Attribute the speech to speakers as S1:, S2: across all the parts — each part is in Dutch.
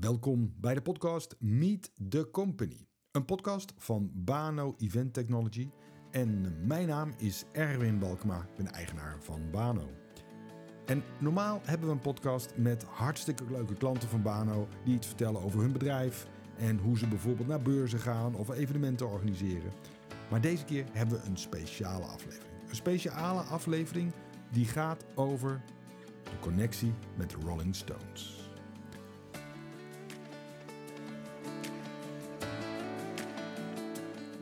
S1: Welkom bij de podcast Meet the Company. Een podcast van Bano Event Technology. En mijn naam is Erwin Balkma, ik ben eigenaar van Bano. En normaal hebben we een podcast met hartstikke leuke klanten van Bano die iets vertellen over hun bedrijf en hoe ze bijvoorbeeld naar beurzen gaan of evenementen organiseren. Maar deze keer hebben we een speciale aflevering. Een speciale aflevering die gaat over de connectie met de Rolling Stones.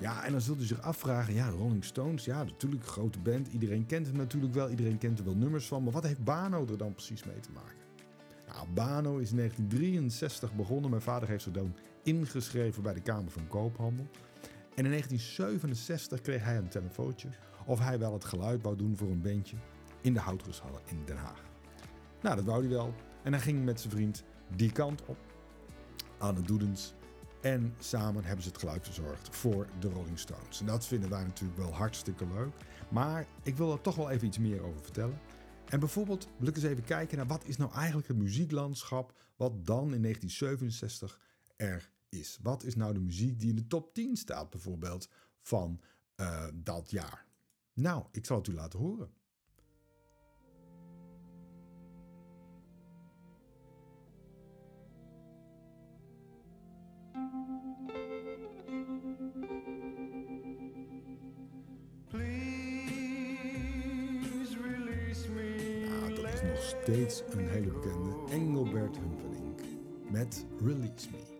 S1: Ja, en dan zult u zich afvragen, ja, Rolling Stones, ja, natuurlijk grote band. Iedereen kent het natuurlijk wel, iedereen kent er wel nummers van. Maar wat heeft Bano er dan precies mee te maken? Nou, Bano is in 1963 begonnen. Mijn vader heeft zich dan ingeschreven bij de Kamer van Koophandel. En in 1967 kreeg hij een telefoontje of hij wel het geluid wou doen voor een bandje in de Houtrushallen in Den Haag. Nou, dat wou hij wel. En hij ging met zijn vriend die kant op, aan de Doedens. En samen hebben ze het geluid verzorgd voor de Rolling Stones. En dat vinden wij natuurlijk wel hartstikke leuk. Maar ik wil er toch wel even iets meer over vertellen. En bijvoorbeeld wil ik eens even kijken naar wat is nou eigenlijk het muzieklandschap wat dan in 1967 er is. Wat is nou de muziek die in de top 10 staat bijvoorbeeld van uh, dat jaar? Nou, ik zal het u laten horen. Steeds een hele bekende Engelbert Humperdinck met Release Me.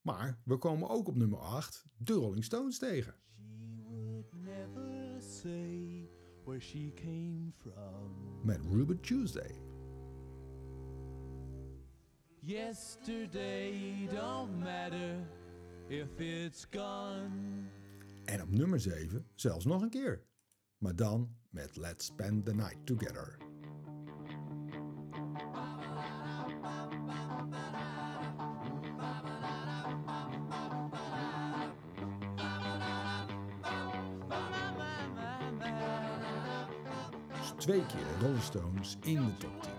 S1: Maar we komen ook op nummer 8 de Rolling Stones tegen. She would never say where she came from. Met Ruben Tuesday. Yesterday don't matter if it's gone. En op nummer 7 zelfs nog een keer. Maar dan met Let's Spend the Night Together. Twee keer Rolling Stones in de top 10.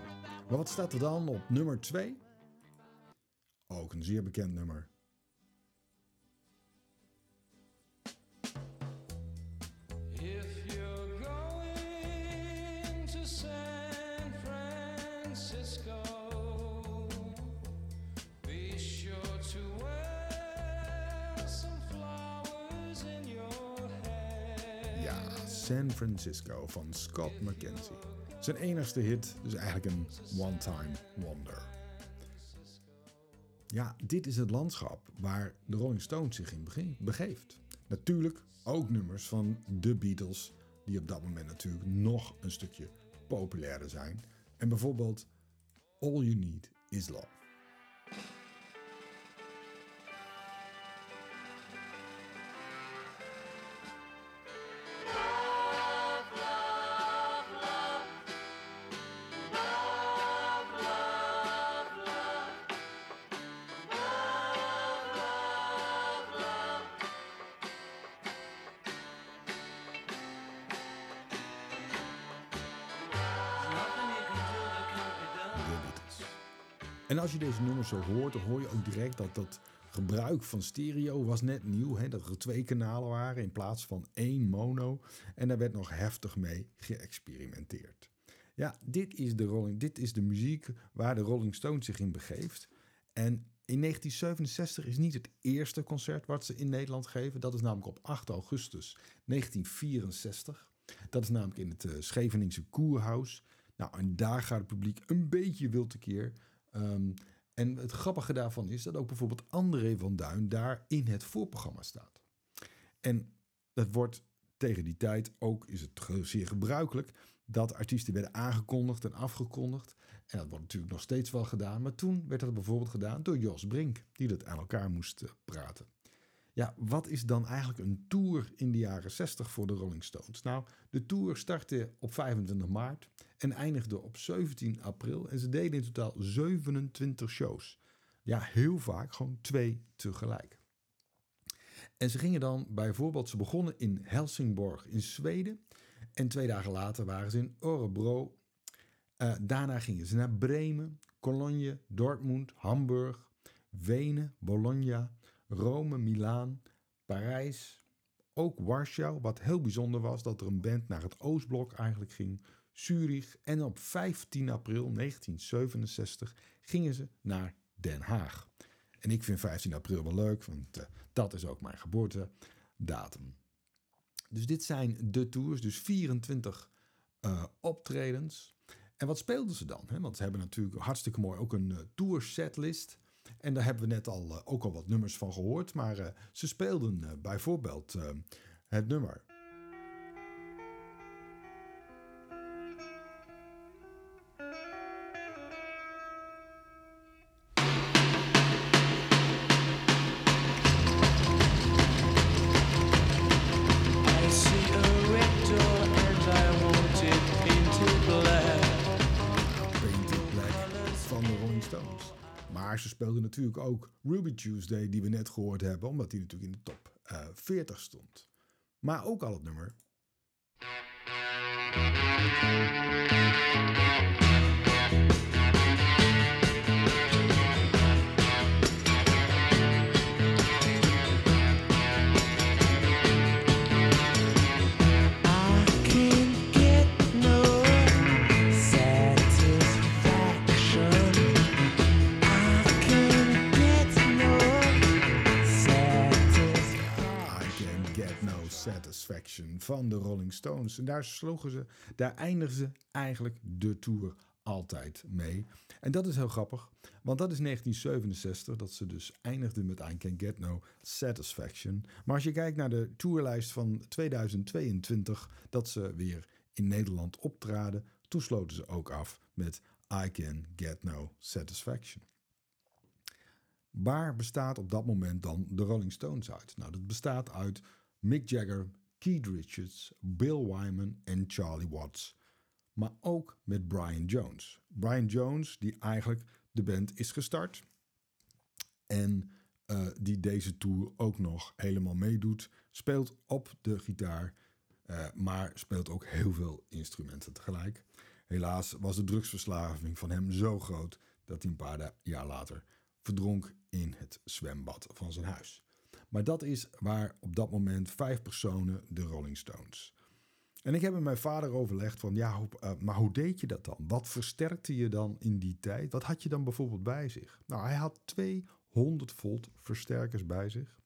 S1: Maar wat staat er dan op nummer 2? Ook een zeer bekend nummer. San Francisco van Scott McKenzie. Zijn enigste hit, dus eigenlijk een one-time wonder. Ja, dit is het landschap waar de Rolling Stones zich in begeeft. Natuurlijk ook nummers van de Beatles, die op dat moment natuurlijk nog een stukje populairder zijn. En bijvoorbeeld All You Need Is Love. En als je deze nummers zo hoort, dan hoor je ook direct dat dat gebruik van stereo was net nieuw. Hè? Dat er twee kanalen waren in plaats van één mono. En daar werd nog heftig mee geëxperimenteerd. Ja, dit is de, Rolling, dit is de muziek waar de Rolling Stones zich in begeeft. En in 1967 is niet het eerste concert wat ze in Nederland geven. Dat is namelijk op 8 augustus 1964. Dat is namelijk in het uh, Scheveningse Koerhuis. Nou, en daar gaat het publiek een beetje wild tekeer. Um, en het grappige daarvan is dat ook bijvoorbeeld André van Duin daar in het voorprogramma staat. En dat wordt tegen die tijd ook, is het zeer gebruikelijk, dat artiesten werden aangekondigd en afgekondigd. En dat wordt natuurlijk nog steeds wel gedaan. Maar toen werd dat bijvoorbeeld gedaan door Jos Brink, die dat aan elkaar moest eh, praten. Ja, wat is dan eigenlijk een tour in de jaren 60 voor de Rolling Stones? Nou, de tour startte op 25 maart en eindigde op 17 april. En ze deden in totaal 27 shows. Ja, heel vaak gewoon twee tegelijk. En ze gingen dan bijvoorbeeld, ze begonnen in Helsingborg in Zweden. En twee dagen later waren ze in Örebro. Uh, daarna gingen ze naar Bremen, Cologne, Dortmund, Hamburg, Wenen, Bologna, Rome, Milaan, Parijs, ook Warschau. Wat heel bijzonder was dat er een band naar het Oostblok eigenlijk ging. Zurich en op 15 april 1967 gingen ze naar Den Haag. En ik vind 15 april wel leuk, want uh, dat is ook mijn geboortedatum. Dus dit zijn de tours, dus 24 uh, optredens. En wat speelden ze dan? Want ze hebben natuurlijk hartstikke mooi ook een uh, tour setlist. En daar hebben we net al, uh, ook al wat nummers van gehoord. Maar ze speelden bijvoorbeeld het nummer Ze speelden natuurlijk ook Ruby Tuesday, die we net gehoord hebben, omdat die natuurlijk in de top uh, 40 stond. Maar ook al het nummer. Satisfaction van de Rolling Stones. En daar sloegen ze, daar eindigen ze eigenlijk de tour altijd mee. En dat is heel grappig, want dat is 1967 dat ze dus eindigden met I Can Get No Satisfaction. Maar als je kijkt naar de tourlijst van 2022, dat ze weer in Nederland optraden, toen sloten ze ook af met I Can Get No Satisfaction. Waar bestaat op dat moment dan de Rolling Stones uit? Nou, dat bestaat uit Mick Jagger, Keith Richards, Bill Wyman en Charlie Watts. Maar ook met Brian Jones. Brian Jones, die eigenlijk de band is gestart. En uh, die deze tour ook nog helemaal meedoet. Speelt op de gitaar, uh, maar speelt ook heel veel instrumenten tegelijk. Helaas was de drugsverslaving van hem zo groot dat hij een paar jaar later verdronk in het zwembad van zijn huis. Maar dat is waar op dat moment vijf personen de Rolling Stones. En ik heb met mijn vader overlegd van, ja, uh, maar hoe deed je dat dan? Wat versterkte je dan in die tijd? Wat had je dan bijvoorbeeld bij zich? Nou, hij had 200 volt versterkers bij zich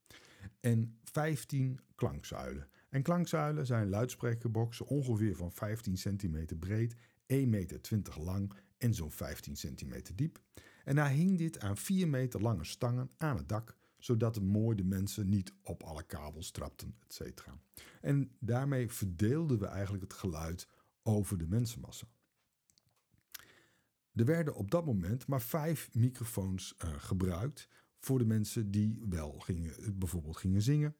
S1: en 15 klankzuilen. En klankzuilen zijn luidsprekerboxen ongeveer van 15 centimeter breed, 1,20 meter lang en zo'n 15 centimeter diep. En hij hing dit aan 4 meter lange stangen aan het dak zodat mooi de mensen niet op alle kabels trapten, etc. En daarmee verdeelden we eigenlijk het geluid over de mensenmassa. Er werden op dat moment maar vijf microfoons uh, gebruikt voor de mensen die wel gingen, bijvoorbeeld gingen zingen.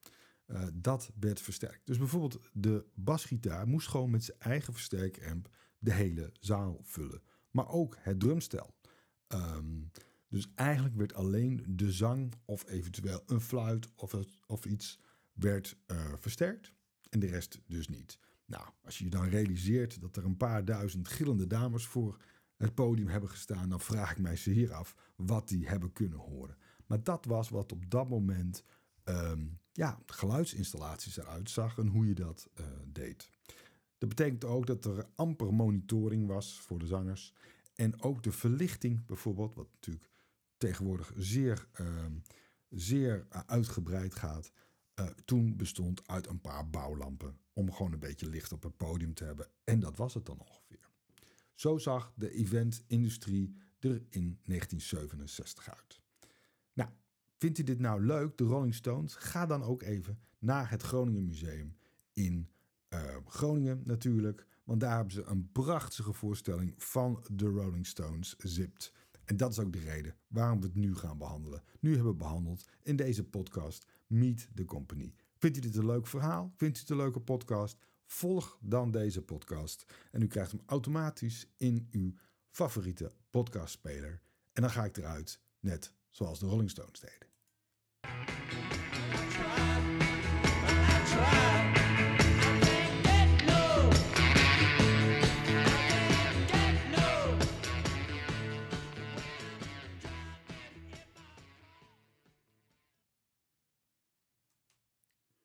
S1: Uh, dat werd versterkt. Dus bijvoorbeeld de basgitaar moest gewoon met zijn eigen versterkamp de hele zaal vullen. Maar ook het drumstel. Um, dus eigenlijk werd alleen de zang of eventueel een fluit of, of iets werd uh, versterkt en de rest dus niet. Nou, als je je dan realiseert dat er een paar duizend gillende dames voor het podium hebben gestaan, dan vraag ik mij ze hier af wat die hebben kunnen horen. Maar dat was wat op dat moment um, ja, geluidsinstallaties eruit zag en hoe je dat uh, deed. Dat betekent ook dat er amper monitoring was voor de zangers. En ook de verlichting bijvoorbeeld, wat natuurlijk tegenwoordig zeer, uh, zeer eh, uitgebreid gaat. Uh, toen bestond uit een paar bouwlampen om gewoon een beetje licht op het podium te hebben. En dat was het dan ongeveer. Zo zag de eventindustrie er in 1967 uit. Nou, vindt u dit nou leuk, de Rolling Stones? Ga dan ook even naar het Groningen Museum in uh, Groningen natuurlijk. Want daar hebben ze een prachtige voorstelling van de Rolling Stones, Zipped. En dat is ook de reden waarom we het nu gaan behandelen. Nu hebben we behandeld in deze podcast Meet the Company. Vindt u dit een leuk verhaal? Vindt u het een leuke podcast? Volg dan deze podcast en u krijgt hem automatisch in uw favoriete podcastspeler. En dan ga ik eruit, net zoals de Rolling Stones deden.